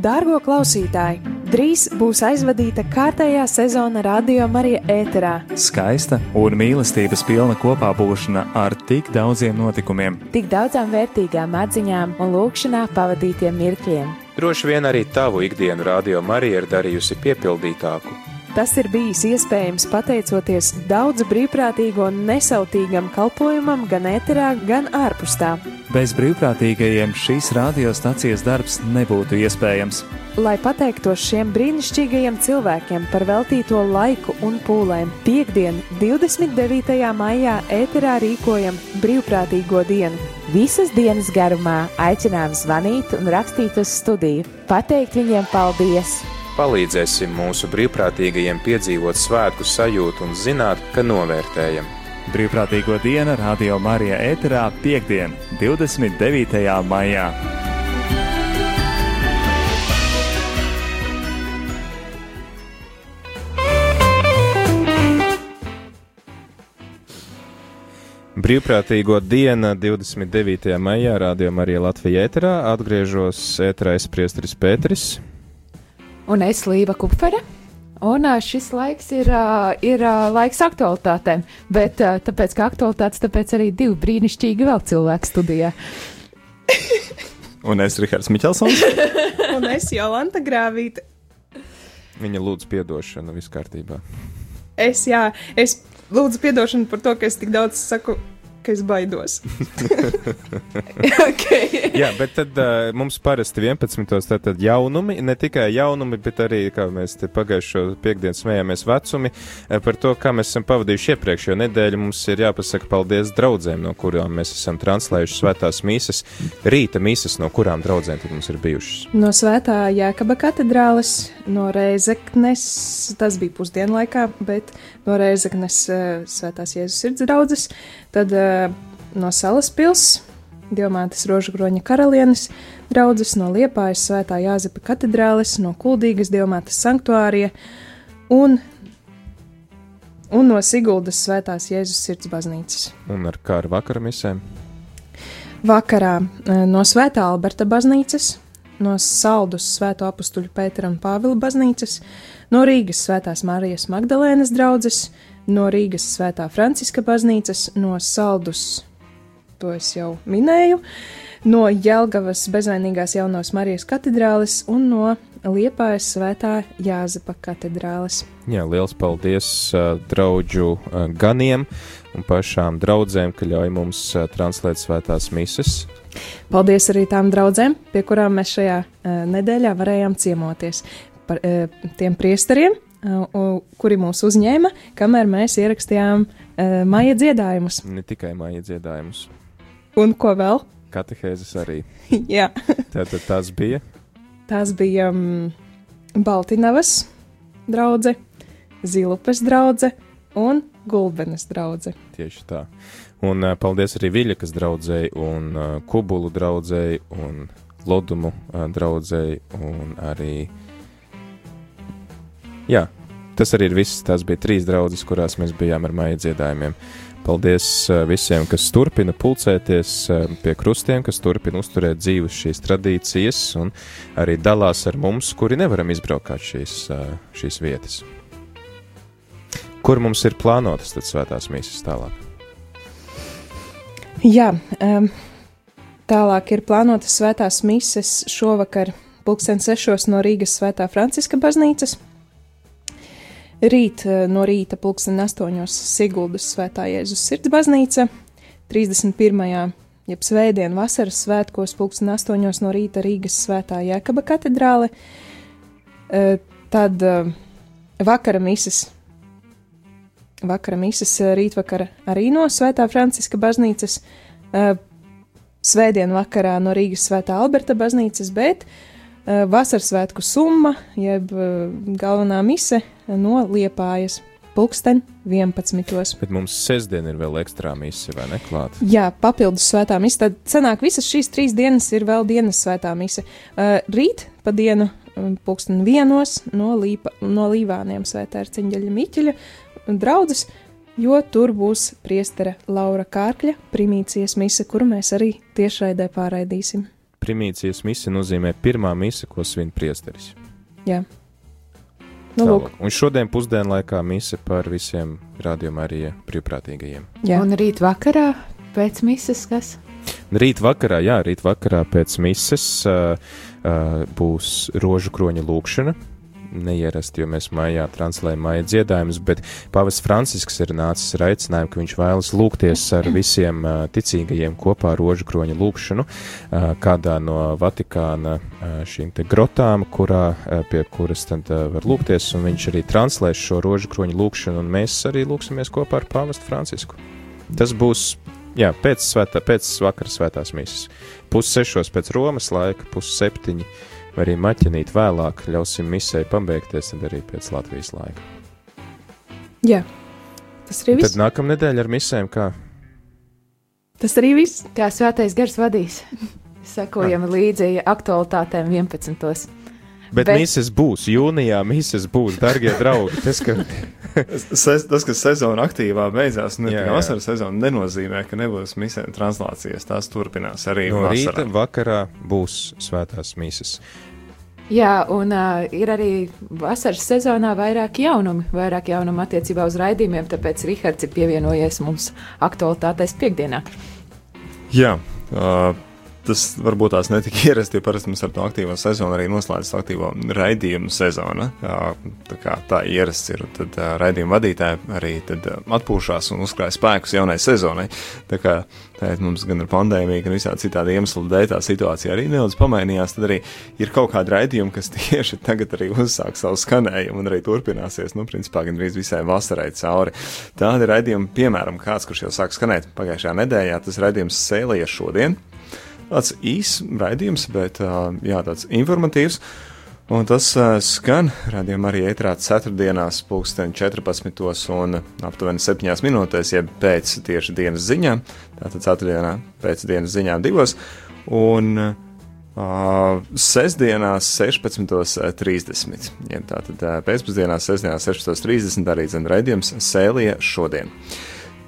Dārgo klausītāji! Drīz būs aizvadīta kārtējā sezona Radio Marija ēterā. Skaista un mīlestības pilna kopā būšana ar tik daudziem notikumiem. Tik daudzām vērtīgām atziņām un lūkšanā pavadītiem mirkļiem. Droši vien arī tavu ikdienu Radio Marija ir darījusi piepildītāku. Tas ir bijis iespējams pateicoties daudzu brīvprātīgo un nesautīgam kalpojumam gan ēterā, gan ārpus tā. Bez brīvprātīgajiem šīs radiostacijas darbs nebūtu iespējams. Lai pateiktos šiem brīnišķīgajiem cilvēkiem par veltīto laiku un pūlēm, piekdien, 29. maijā ēterā rīkojam brīvprātīgo dienu. Visas dienas garumā aicinām zvanīt un rakstīt uz studiju, pateikt viņiem paldies! Palīdzēsim mūsu brīvprātīgajiem piedzīvot svētku sajūtu un zināt, ka novērtējam. Brīvprātīgo dienu Radio Marija ēterā piekdien, 29. maijā. Brīvprātīgo dienu 29. maijā Radio Marija Latvijā ēterā atgriežos ēterā es priesteris Pēteris. Un es Līva Kupfere. Un šis laiks ir, ir laiks aktualitātēm, bet tāpēc, ka aktualitātes, tāpēc arī divi brīnišķīgi vēl cilvēki studijā. Un es Rihards Miķelsons. Un es Jolanta Grāvīte. Viņa lūdz piedošanu, viss kārtībā. Es, jā, es lūdzu piedošanu par to, ka es tik daudz saku, ka es baidos. okay. Jā, bet tad uh, mums parasti 11. tātad jaunumi, ne tikai jaunumi, bet arī, kā mēs te pagājušo piekdienu smējāmies vecumi, par to, kā mēs esam pavadījuši iepriekšējo nedēļu. Mums ir jāpasaka paldies draudzēm, no kurām mēs esam translējuši svētās mīsas, rīta mīsas, no kurām draudzēm tad mums ir bijušas. No Svētā Jēkaba katedrāles, no Reizeknes, tas bija pusdienlaikā, bet no Reizeknes uh, Svētās Jēzus sirds draudzes, tad uh, no Salaspils, Dievmātes Rožagroņa karalienes draudzes, no Liepājas Svētā Jāzepa katedrāles, no Kuldīgas Dievmātes sanktuārija un, un no Siguldas Svētās Jēzus sirds baznīcas. Un ar kā ar vakara misēm? Vakarā eh, no Svētā Alberta baznīcas, no Saldus Svēto apstuļu Pētera un Pāvila baznīcas, no Rīgas Svētās Marijas Magdalēnas draudzes, no Rīgas Svētā Franciska baznīcas, no Saldus, to es jau minēju, no Jelgavas bezvainīgās jaunās Marijas katedrāles un no Liepājas Svētā Jāzepa katedrāles. Jā, liels paldies uh, draugu uh, ganiem un pašām draudzēm, ka ļauj mums uh, translēt svētās mises. Paldies arī tām draudzēm, pie kurām mēs šajā uh, nedēļā varējām ciemoties. Par uh, tiem priesteriem, uh, kuri mūs uzņēma, kamēr mēs ierakstījām uh, maija dziedājumus. Ne tikai māja dziedājumus, Un ko vēl? Katehēzes arī. Jā, Tātad tas bija. tās bija um, Baltinavas draudzene, Zilupes draudzene un Gulbenes draudzene. Tieši tā. Un uh, paldies arī Viļakas draudzēji, un uh, Kubulu draudzēji, un Lodumu uh, draudzēji, un arī. Jā, tas arī ir viss. Tās bija trīs draudzes, kurās mēs bijām ar maija dziedājumiem. Paldies visiem, kas turpina pulcēties pie krustiem, kas turpina uzturēt dzīves šīs tradīcijas, un arī dalās ar mums, kuri nevaram izbraukāt šīs, šīs vietas. Kur mums ir plānotas tad svētās mīsas tālāk? Jā, um, tālāk ir plānotas svētās mises šovakar, pulksten sešos no Rīgas svētā Franciska baznīcas. Rīt eh, no rīta pulksten astoņos Siguldas svētā Jēzus sirds baznīca, 31. jeb svētdien vasaras svētkos pulksten astoņos no rīta Rīgas svētā Jēkaba katedrāle, Eh, tad eh, vakara mises. Vakara misijas rītvakara arī no Svētā Franciska baznīcas, svētdien vakarā no Rīgas Svētā Alberta baznīcas, bet uh, vasaras svētku summa, jeb uh, galvenā mise no Liepājas pulksten 11. Bet mums sestdien ir vēl ekstra misija, vai ne? Klāt? Jā, papildus svētā mise. Tad sanāk, visas šīs trīs dienas ir vēl dienas svētā mise. Uh, rīt pa dienu, pulksten vienos no, līpa, no līvāniem svētā ar ciņģeļa miķeļa draudzes, jo tur būs priestera Laura Kārkļa primīcijas mise, kuru mēs arī tiešraidē pārraidīsim. Primīcijas mise nozīmē pirmā mise, ko svin priesteris. Jā. Nu, lūk, Tālāk. Un šodien pusdienlaikā mise par visiem rādījumā arī brīvprātīgajiem. jā. Un rīt vakarā pēc mises, kas? Rīt vakarā, jā, rīt vakarā pēc mises uh, uh, būs rožu kroņa lūkšana. Neierasti, jo mēs mājā translējam māja dziedājumus, bet Pāvests Francisks ir nācis ar aicinājumu, ka viņš vēlas lūgties ar visiem uh, ticīgajiem kopā rožu kroņa lūkšanu uh, kādā no Vatikāna uh, šīm te grotām, kurā, uh, pie kuras tad uh, var lūgties, un viņš arī translēs šo rožu kroņa lūkšanu, un mēs arī lūksimies kopā ar Pāvestu Francisku. Tas būs Jā, pēc, svētā, pēc vakara svētās misijas. Pussešos pēc Romas laika, pusseptiņi, vai arī maķinīt vēlāk, ļausim misijai pabeigties, tad arī pēc Latvijas laika. jā. Tas arī Tad viss. nākamā nedēļa ar misēm, kā Tas arī viss. Kā svētais gars vadīs. Sekojam līdzi aktualitātēm 11. Bet, Bet- Bet mises būs, jūnijā mises būs, darbie draugi. Tas, ka Ses, tas, ka sezona aktīvā beidzās, ne Jā, tikai jā. vasaras sezona, nenozīmē, ka nebūs misēm translācijas. Tās turpinās arī no vasarā. rīta vakarā būs svētās mises. Jā, un uh, ir arī vasaras sezonā vairāk jaunumu, vairāk jaunumu attiecībā uz raidījumiem, tāpēc Rihards ir pievienojies mums aktualitātēs piekdienā. Jā, uh, tas varbūt tās netika ierasti, jo parasti mums ar to aktīvo sezonu arī noslēdzas aktīvo raidījumu sezona. Tā kā tā ierasts ir, tad raidījuma vadītāji arī tad, atpūšās un uzkrāja spēkus jaunai sezonai. Tā kā tātad mums gan ar pandēmiju, gan visādi citādi iemesli dēļ tā situācija arī nedaudz pamainījās, tad arī ir kaut kādi raidījumi, kas tieši tagad arī uzsāk savu skanējumu un arī turpināsies, nu, principā, gan arī visai vasarai cauri. Tādi raidījumi, piemēram, kāds, kurš jau sāk skanēt pagājušajā nedēļā, tas raidījums Sēlija šodien. Tāds īss raidījums, bet jā, tāds informatīvs. Un tas uh, skan radījumā arī ētrā ceturtdienās, pulksten 14. un aptuveni 7 minūtēs, jeb pēc tieši dienas ziņām. Tātad ceturtdienā pēc dienas ziņām divos. Un uh, sestdienās 16.30. Jeb tātad uh, pēcpusdienās sestdienās 16.30 arī zem raidījums Sēlija šodien.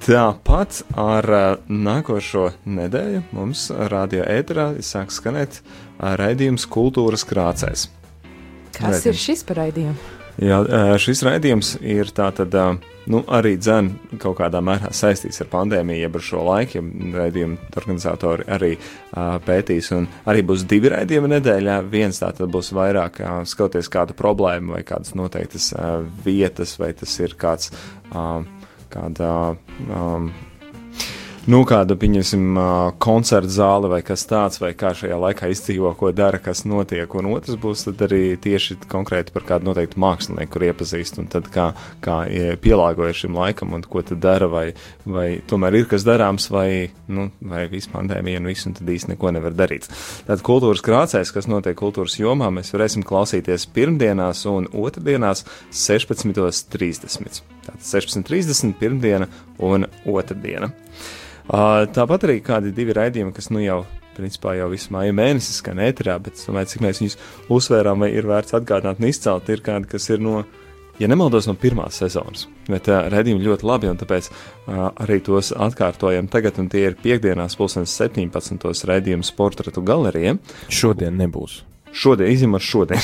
Tāpat ar uh, nākošo nedēļu mums radio ēterā sāk skanēt uh, raidījums Kultūras krācēs. Kas Raidījums. ir šis par raidījumu? Jā, ā, šis raidījums ir tātad, nu, arī dzen kaut kādā mērā saistīts ar pandēmiju, jeb ar šo laiku, ja raidījuma organizatori arī pētīs, un arī būs divi raidījumi nedēļā. Viens tātad būs vairāk skatoties kādu problēmu vai kādas noteiktas vietas, vai tas ir kāds, ā, kāda, ā, nu, kāda, pieņemsim, koncerta zāle vai kas tāds, vai kā šajā laikā izdzīvo, ko dara, kas notiek. Un otrs būs arī tieši konkrēti par kādu noteiktu mākslinieku, kur iepazīst, un tad kā, kā ie- pielāgojas šim laikam, un ko tad dara, vai, vai tomēr ir kas darāms, vai, nu, vai viss pandēmija un viss, un tad īsti neko nevar darīt. Tātad kultūras krācēs, kas notiek kultūras jomā, mēs varēsim klausīties pirmdienās un otrdienās 16.30. Tātad 16.30 pirmdiena un otrdiena. Uh, Tāpat arī kādi divi raidījumi, kas nu jau, principā jau visu māju mēnesi skan ēterā, bet es domāju, cik mēs viņus uzsvērām, vai ir vērts atgādināt un izcelt, ir kādi, kas ir no, ja nemaldos, no pirmās sezonas. Bet uh, raidījumi ļoti labi, un tāpēc uh, arī tos atkārtojam tagad, un tie ir piekdienās pulkstenes 17. raidījums portretu galerijiem. Šodien nebūs. Šodien, izņemot šodien.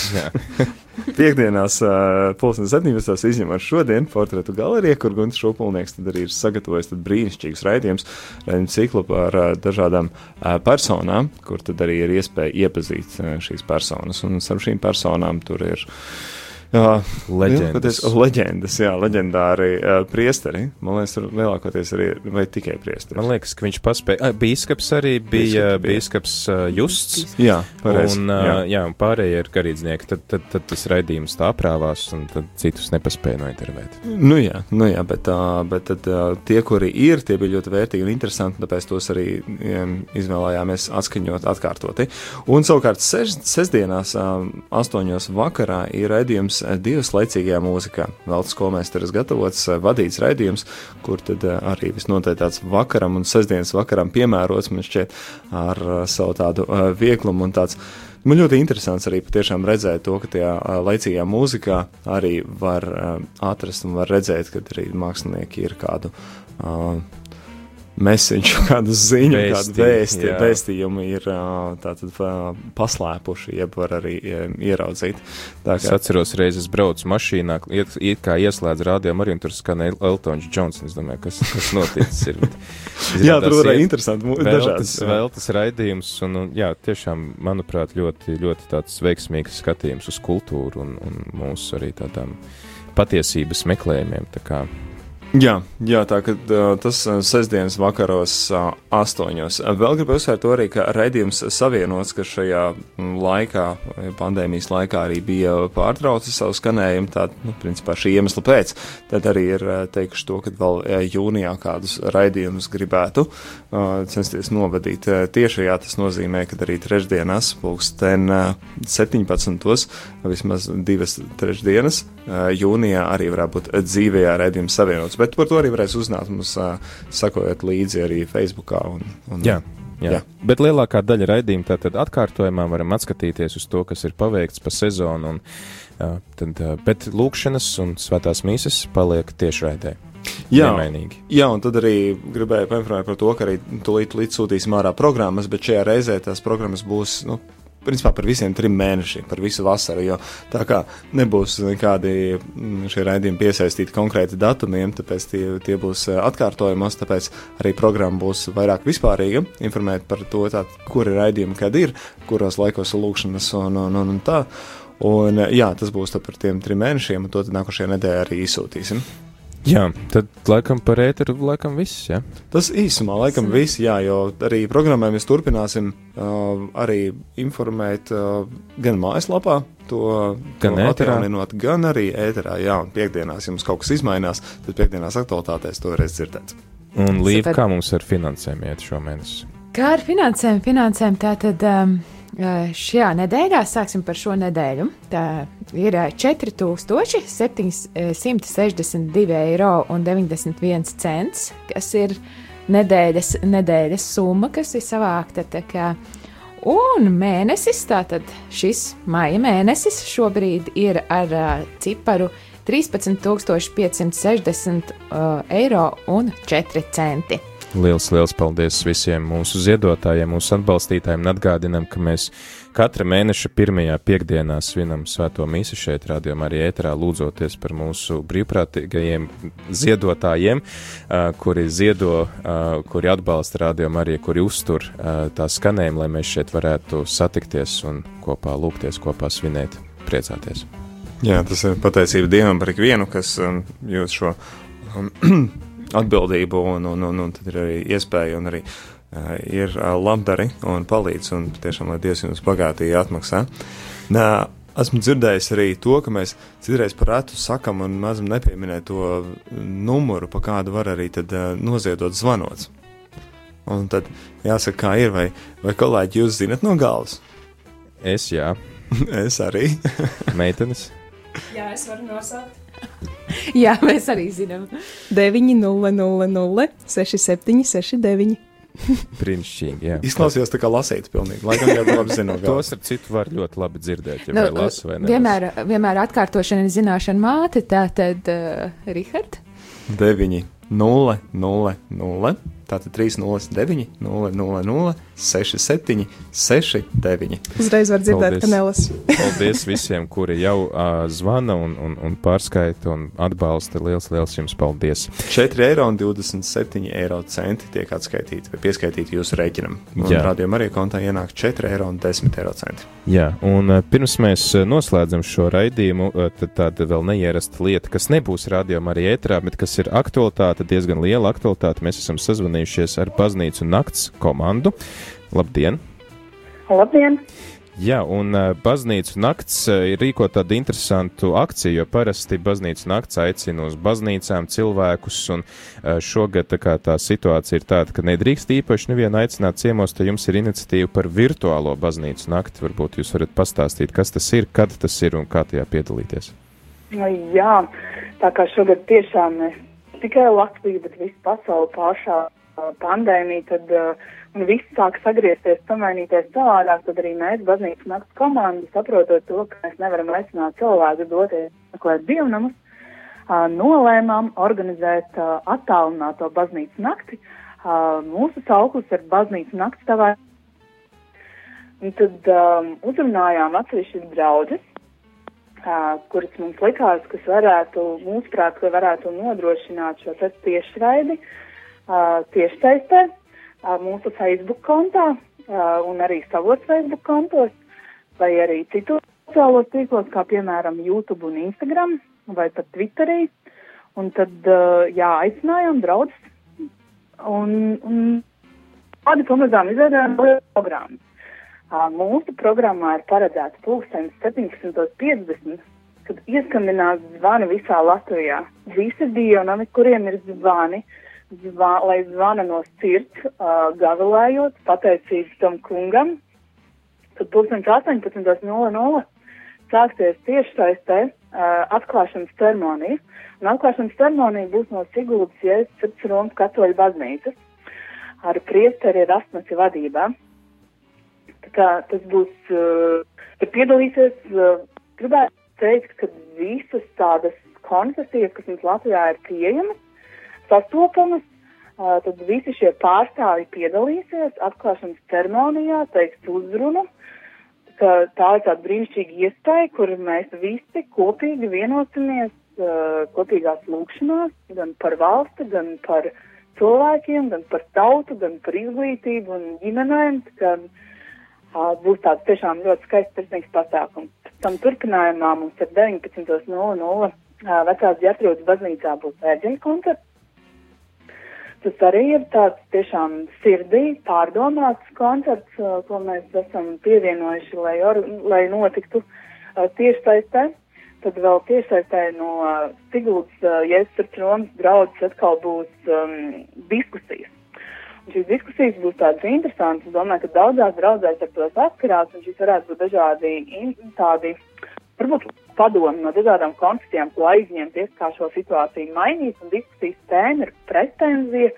Piektdienās, uh, pulkstenes 17. izņemot šodien, portretu galerija, kur Gunts Šupulnieks tad arī ir sagatavojis brīnišķīgus raidījumus, raidījumu ciklu par uh, dažādām uh, personām, kur tad arī ir iespēja iepazīt uh, šīs personas. Un starp šīm personām tur ir. Jā, Leģendas. leģendas, jā, leģendāri uh, priesteri. Man liekas, tur lielākoties arī vai tikai priesteri. Man liekas, ka viņš paspēja. Bīskaps arī bija Bīskaps uh, Justs. Jā, pareizi. Un, uh, jā, un pārējie ir garīdznieki. Tad, tad, tad tas raidījums tā aprāvās, un tad citus nepaspēja nointervēt. Nu jā, nu jā bet, uh, bet tad, uh, tie, kuri ir, tie bija ļoti vērtīgi un interesanti, tāpēc tos arī um, izvēlējāmies atskaņot atkārtoti. Un savukārt seš, sestdienās, um, astoņos vakarā, ir raidījums uh, divas laicīgajā mūzikā. Veltes skolmēsteris gatavots, uh, vadīts raidījums, kur tad uh, arī visnotaļ tāds vakaram un sestdienas vakaram piemērots, man šķiet, ar savu tādu vieglumu un tāds. Man ļoti interesants arī patiešām redzēt to, ka tajā laicīgajā mūzikā arī var atrast un var redzēt, ka arī mākslinieki ir kādu uh, mesiņu, kādu ziņu, Vēsti, kādu vēsti, vēstījumu ir tātad paslēpuši, jeb var arī ieraudzīt. Tā Es atceros, reizes braucu mašīnā, iet, iet kā ieslēdz rādījumu arī, tur skanēja Eltons Džons. Es domāju, kas, kas noticis ir. jā, tur iet- interesanti, dažādas. vēl tas raidījums, un, un jā, tiešām, manuprāt, ļoti, ļoti tāds veiksmīgs skatījums uz kultūru un, un mūsu arī tādām patiesības meklējumiem. Tā kā Jā, jā, tā uh, tas sestdienas vakaros astoņos. Vēl gribu uzsvērt to arī, ka raidījums savienots, ka šajā laikā, pandēmijas laikā arī bija pārtraucis savu skanējumu, tā, nu, principā šī iemesla pēc. Tad arī ir teikuši to, ka vēl jūnijā kādus raidījumus gribētu censties novadīt. Tiešajā tas nozīmē, ka arī trešdienās, pulksten uh, 17. vismaz divas trešdienas, jūnijā arī varētu būt dzīvējā raidījuma savienots. Bet par to arī varēs uzzināt mums, sakojot līdzi arī Facebookā. Un, un, Jā. Jā. Jā. Bet lielākā daļa raidījuma tātad atkārtojumā varam atskatīties uz to, kas ir paveikts pa sezonu. Un, jā, tad, bet lūkšanas un svētās mīsas paliek tieši raidē. Jā. Nemainīgi. Jā, un tad arī gribēju painformēt par to, ka arī tūlīt, tūlīt sūtīsim ārā programmas, bet šajā reizē tās programmas būs. Nu, Principā par visiem trim mēnešiem, par visu vasaru. Jo tā kā nebūs nekādi mm, šie raidījumi piesaistīti konkrēti datumiem, tāpēc tie, tie būs eh, atkārtojumos. Tāpēc arī programma būs vairāk vispārīga, informēt par to, tā, kuri raidījumi kad ir, kuros laikos ir lūkšanas un, un, un, un tā. Un, jā, tas būs par tiem trim mēnešiem, un to nākošajā nedēļā arī izsūtīsim. Jā, tad laikam par ēteru laikam viss. Jā. Tas īsumā laikam viss, jā, jo arī programmā mēs turpināsim uh, arī informēt uh, gan mājaslapā, to, Gan to ēterā. atjauninot, gan arī ēterā. Jā, un piekdienās, ja mums kaut kas izmainās, tad piekdienās aktualitātēs to varēs dzirdēt. Un Līva, kā mums ar finansēm iet šomēnes? Kā ar finansēm? Finansēm tātad um, šajā nedēļā, sāksim par šo nedēļu, tā ir eh, 4762 eiro un 91 cents, kas ir nedēļas, nedēļas summa, kas ir savākta. Un mēnesis, tātad šis maija mēnesis šobrīd ir ar uh, ciparu 13,560 uh, eiro un 4 centi. Liels, liels paldies visiem mūsu ziedotājiem, mūsu atbalstītājiem. Atgādinām, ka mēs katra mēneša pirmajā piekdienā svinam svēto mīsu šeit, rādījumā arī ēterā, lūdzoties par mūsu brīvprātīgajiem ziedotājiem, kuri ziedo, kuri atbalsta rādījumu arī, kuri uztur tā skanējumu, lai mēs šeit varētu satikties un kopā lūgties, kopā svinēt, priecāties. Jā, tas ir pateicība Dievam par ikvienu, kas jūt šo atbildību, un, un, un, un tad ir arī iespēja, un arī uh, ir uh, labdari un palīdz, un tiešām, lai Dievs jums bagātīgi atmaksā. Nā, esmu dzirdējis arī to, ka mēs citreiz par retu sakam un mazam nepieminēt to numuru, pa kādu var arī tad uh, noziedot zvanots. Un tad jāsaka, kā ir, vai, vai kolēģi jūs zinat no galvas? Es, jā, es arī. meitenes. Jā, es varu nosaukt. Jā, mēs arī zinām. 900 6769. Brīnišķīgi, jā. Izklausījās tā kā lasīt pilnīgi. Laikam jau labi zinu. Tos ar citu var ļoti labi dzirdēt, ja Nu, vai lasa vai ne. vienmēr, vienmēr atkārtošana ir zināšana māte, tā tad, uh, Rihard, 9, 0, 0, 0, tātad 3, 0, 9, 0, 0, 0, 6, 7, 6, 9. Uzreiz var dzirdēt, Paldies. ka nelas. Paldies visiem, kuri jau uh, zvana un, un, un pārskaita un atbalsta. Liels, liels jums paldies. 4 eiro un 27 eiro centi tiek atskaitīti vai pieskaitīti jūsu rēķinam. Rādījumā arī kontā ienāk 4 eiro un 10 eiro centi. Jā, un uh, pirms mēs noslēdzam šo raidījumu, uh, tad tāda vēl neierasta lieta, kas nebūs rādījumā arī ētrā, bet kas ir aktualitāte, diezgan liela aktualitāte. Mēs esam sazvanījušies ar baznīcu nakts komandu. Labdien! Labdien! Jā, un uh, baznīcu nakts ir rīkot tādu interesantu akciju, jo parasti baznīcu nakts aicina uz baznīcām cilvēkus, un uh, šogad tā, kā, tā situācija ir tāda, ka nedrīkst īpaši nevienu aicināt ciemos, tad jums ir iniciatīva par virtuālo baznīcu nakti. Varbūt jūs varat pastāstīt, kas tas ir, kad tas ir un kā tajā piedalīties. Jā, tā kā šogad tiešām ne tikai Latvija, bet visa pasaule pāršā pandēmiju, tad un viss sāk sagriezties, pamainīties savādāk, tad arī mēs, baznīcas nakts komanda, saprotot to, ka mēs nevaram aicināt cilvēku doties meklēt dievnamus, nolēmām organizēt attālināto baznīcas nakti mūsu sauklis ir baznīca nakts tavā. Un tad um, uzrunājām atsevišķas draudzes, uh, kuras mums likās, kas varētu, mūsuprāt, ka varētu nodrošināt šo tiešraidi uh, tiešsaistē uh, mūsu Facebook kontā uh, un arī savos Facebook kontos, vai arī citos sociālos tīklos, kā piemēram YouTube un Instagram, vai pat Twitterī. Un tad, uh, jā, aicinājām draugus un, un tādi pamazām izveidojām programmu. Uh, mūsu programmā ir paredzēts pulkstenis 17.50, kad ieskandinās zvani visā Latvijā. Visi dievnami, kuriem ir zvani, zva, lai zvana no sirds, uh, gavilējot, pateicības tam kungam, tad pulkstenis 18.00 sāksies tieši saistē uh, atklāšanas ceremonija. Un atklāšanas ceremonija būs no Siguldas Jēzus Sirds Romas katoļu baznīcas ar priesteri Rasmasi vadībā. Tā kā tas būs, uh, te piedalīsies, uh, gribētu teikt, ka visas tādas konfesijas, kas mums Latvijā ir pieejamas, sastopamas, tad visi šie pārstāvi piedalīsies atklāšanas ceremonijā, teiks uzrunu, ka tā ir tāda brīnišķīga iespēja, kur mēs visi kopīgi vienosimies kopīgās lūkšanās, gan par valsti, gan par cilvēkiem, gan par tautu, gan par izglītību un ģimenēm. Ka, uh, būs tāds tiešām ļoti skaists personīgs pasākums. Tam turpinājumā mums ir 19.00 uh, vecās ģetrūdas baznīcā būs ērģeņa koncerts. Tas arī ir tāds tiešām sirdī pārdomāts koncerts, uh, ko mēs esam pievienojuši, lai, or, lai notiktu uh, tiešsaistē. Tad vēl tiešsaistē no uh, Siguldas uh, Jēzus Romas draudzes atkal būs um, diskusijas. Un šīs diskusijas būs tādas interesantas. Es domāju, ka daudzās draudzēs ar to saskarās, un šīs varētu būt dažādi in, tādi, varbūt padomi no dažādām konfesijām, ko aizņemties, kā šo situāciju mainīt, un diskusijas tēma ir pretenzija,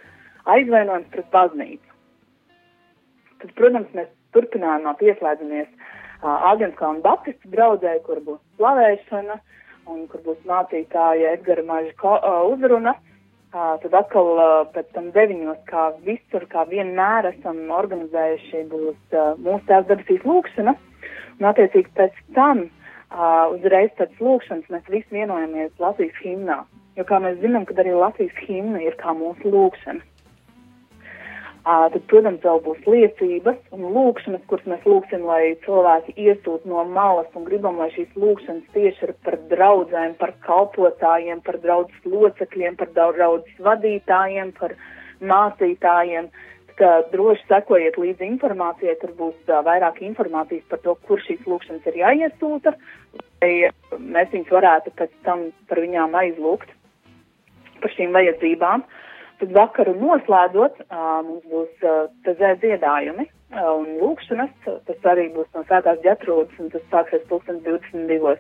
aizvainojums pret baznīcu. Tad, protams, mēs turpinājumā pieslēdzamies uh, Agenskalnu Baptistu draudzē, kur būs slavēšana, un kur būs mācītāja Edgara Maža uh, uzruna. Uh, tad atkal uh, pēc tam deviņos, kā visur, kā vienmēr esam organizējuši, būs uh, mūsu tēvs debesīs lūkšana, un attiecīgi pēc tam uh, uzreiz pēc lūkšanas mēs visi vienojamies Latvijas himnā. Jo, kā mēs zinām, kad arī Latvijas himna ir kā mūsu lūkšana. Uh, tad, protams, vēl būs liecības un lūkšanas, kuras mēs lūksim, lai cilvēki iesūt no malas un gribam, lai šīs lūkšanas tieši ir par draudzēm, par kalpotājiem, par draudzes locekļiem, par draudzes vadītājiem, par mācītājiem. Ka droši sekojiet līdzi informācijai, tur būs uh, vairāk informācijas par to, kur šīs lūkšanas ir jāiesūta, lai mēs viņus varētu pēc tam par viņām aizlūgt par šīm vajadzībām. Tad vakaru noslēdzot, uh, mums būs uh, tezē dziedājumi uh, un lūkšanas, tas arī būs no svētās ģetrūdas, un tas sāksies 2022.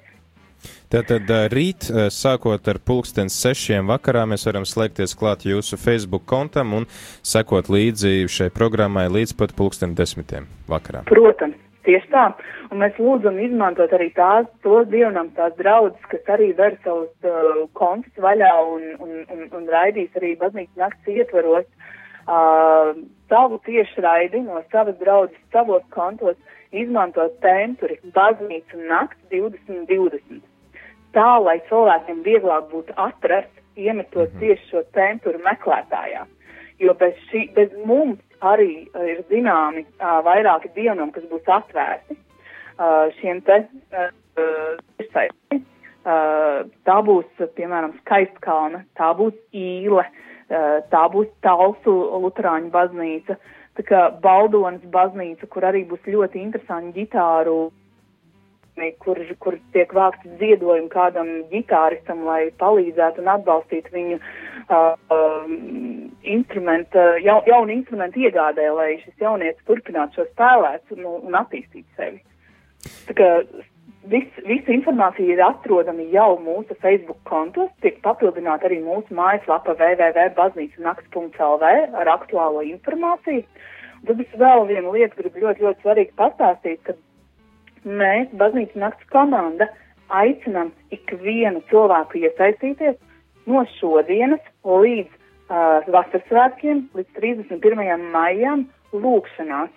Tātad rīt, sākot ar pulkstens sešiem vakarā, mēs varam slēgties klāt jūsu Facebook kontam un sekot līdzi šai programmai līdz pat pulksten desmitiem vakarā. Protams. Tieši tā, un mēs lūdzam izmantot arī tās, tos dievnam, tās draudzes, kas arī ver savus uh, kontus vaļā un, un, un, un raidīs arī baznīcas nakts ietveros uh, savu tiešraidi no savas draudzes, savos kontos, izmantot tempuri baznīca nakts 2020 tā, lai cilvēkiem vieglāk būtu atrast, iemetot mm -hmm. tieši šo centru meklētājā. Jo bez, šī, bez mums arī uh, ir zināmi uh, vairāki dienumi, kas būs atvērti uh, šiem te tiešsaistēm. Uh, uh, tā būs, piemēram, Skaistkalna, tā būs Īle, uh, tā būs Talsu Luterāņu baznīca, tā kā Baldonas baznīca, kur arī būs ļoti interesanti ģitāru kur, kur tiek vākts ziedojumi kādam ģitāristam, lai palīdzētu un atbalstītu viņu uh, uh, instrumentu, ja, jaunu instrumentu iegādē, lai šis jaunietis turpinātu šo spēlēt un, un attīstīt sevi. Tā kā vis, visa informācija ir atrodama jau mūsu Facebook kontos, tiek papildināta arī mūsu mājaslapa www.baznīcanaks.lv ar aktuālo informāciju. Tad es vēl vienu lietu gribu ļoti, ļoti svarīgi pastāstīt, ka mēs, baznīcas nakts komanda, aicinām ikvienu cilvēku iesaistīties no šodienas līdz uh, vasaras svētkiem līdz 31. maijam lūkšanās.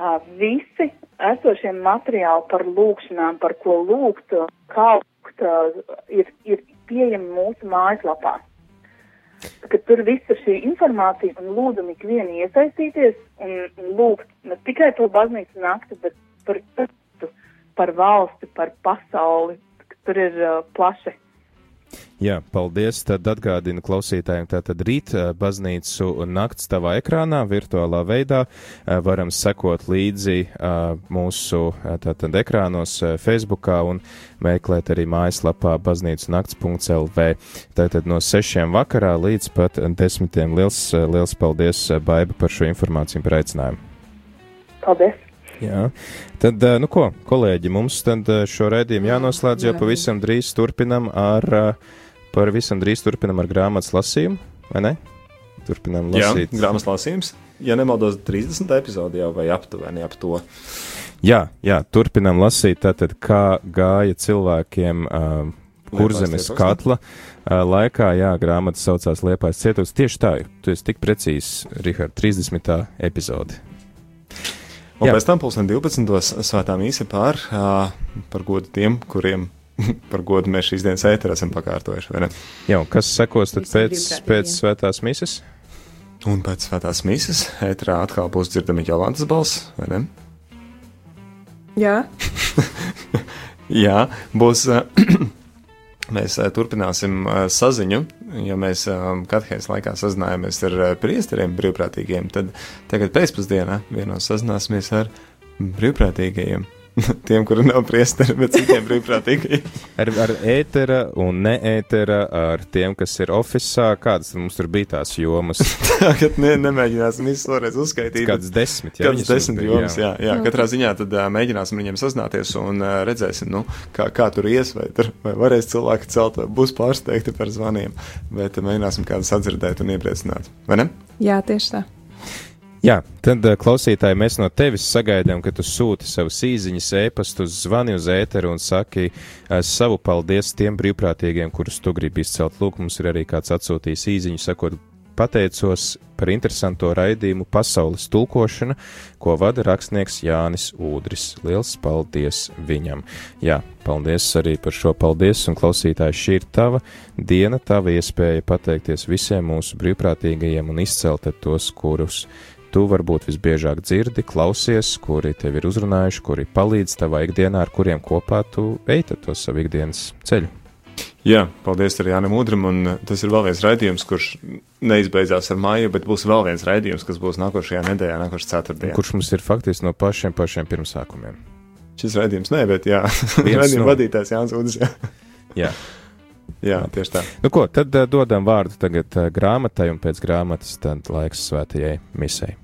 Uh, visi esošie materiāli par lūkšanām, par ko lūgt, kā lūgt, uh, ir, ir pieejami mūsu mājaslapā. Ka tur viss ir šī informācija un lūdzam ikvienu iesaistīties un, lūgt ne tikai to baznīcu nakti, bet par, par valsti, par pasauli. Tur ir uh, plaši Jā, paldies. Tad atgādinu klausītājiem, tātad rīt baznīcu nakts tavā ekrānā, virtuālā veidā. Varam sekot līdzi mūsu tātad ekrānos Facebookā un meklēt arī mājaslapā baznīcu nakts.lv. Tātad no sešiem vakarā līdz pat desmitiem. Liels, liels paldies, Baiba, par šo informāciju un par aicinājumu. Paldies! Jā, tad, nu ko, kolēģi, mums tad šo raidījumu jānoslēdz, jo pavisam drīz turpinam ar uh, Pavisam drīz turpinam ar grāmatas lasījumu, vai ne? Turpinām lasīt. Jā, grāmatas lasījums. Ja nemaldos, 30. epizode jau vai aptuveni ap to. Jā, jā, turpinām lasīt, tātad, kā gāja cilvēkiem uh, kurzemes katla uh, laikā. Jā, grāmata saucās Liepais cietos. Tieši tā, tu esi tik precīzs, Rihard, 30. epizode. Un jā. pēc tam pulksten 12. svētā mīsa pār, uh, par godu tiem, kuriem par godu mēs šīs dienas ēterā esam pakārtojuši, vai ne? Jā, un kas sekos tad pēc, pēc svētās mises? Un pēc svētās mises ēterā atkal būs dzirdama Jolantas balss, vai ne? Jā. Jā, būs. Mēs turpināsim saziņu, ja mēs katehēs laikā sazinājāmies ar priesteriem brīvprātīgiem, tad tagad pēcpusdienā vienos sazināsimies ar brīvprātīgajiem. tiem, kuri nav priesteri, bet citiem brīvprātīgi. ar, ar ētera un neētera, ar tiem, kas ir oficiālā, kādas mums tur bija tās jomas. Tagad ne, nemēģināsim visus vēlreiz uzskaitīt. Kādas desmit, jā. Kādas desmit jomas, jā. jā, jā. Katrā ziņā tad uh, mēģināsim viņiem sazināties un uh, redzēsim, nu, kā, kā tur ies, vai tur vai varēs cilvēki celt, vai būs pārsteigti par zvaniem, bet uh, mēģināsim kādu sadzirdēt un iepriecināt, vai ne? Jā, tieši tā. Jā, tad eh, klausītāji, mēs no tevis sagaidām, ka tu sūti savus īsiņas, ēpastus, zvani uz ēteru un saki eh, savu paldies tiem brīvprātīgiem, kurus tu gribi izcelt. Lūk, mums ir arī kāds atsūtījis īsiņu, sakot, pateicos par interesanto raidījumu pasaules tulkošana, ko vada rakstnieks Jānis Ūdris. Liels paldies viņam! Jā, paldies arī par šo paldies, un klausītāji, šī ir tava diena, tava iespēja pateikties visiem mūsu brīvprātīgajiem un izcelt tos, kurus tu varbūt visbiežāk dzirdi, klausies, kuri tevi ir uzrunājuši, kuri palīdz tavā ikdienā, ar kuriem kopā tu eiti to savu ikdienas ceļu. Jā, paldies arī Jānam Udram, un tas ir vēl viens raidījums, kurš neizbeidzās ar māju, bet būs vēl viens raidījums, kas būs nākošajā nedēļā, nākošajā ceturtdienā. Kurš mums ir faktiski no pašiem pašiem pirmsākumiem? Šis raidījums nē, bet jā, raidījuma no... vadītājs Jānis Udrs. Jā. jā. Jā, tieši tā. Nu, ko, tad uh, dodam vārdu tagad uh, grāmatai, un pēc grāmatas tad laiks svētajai misei.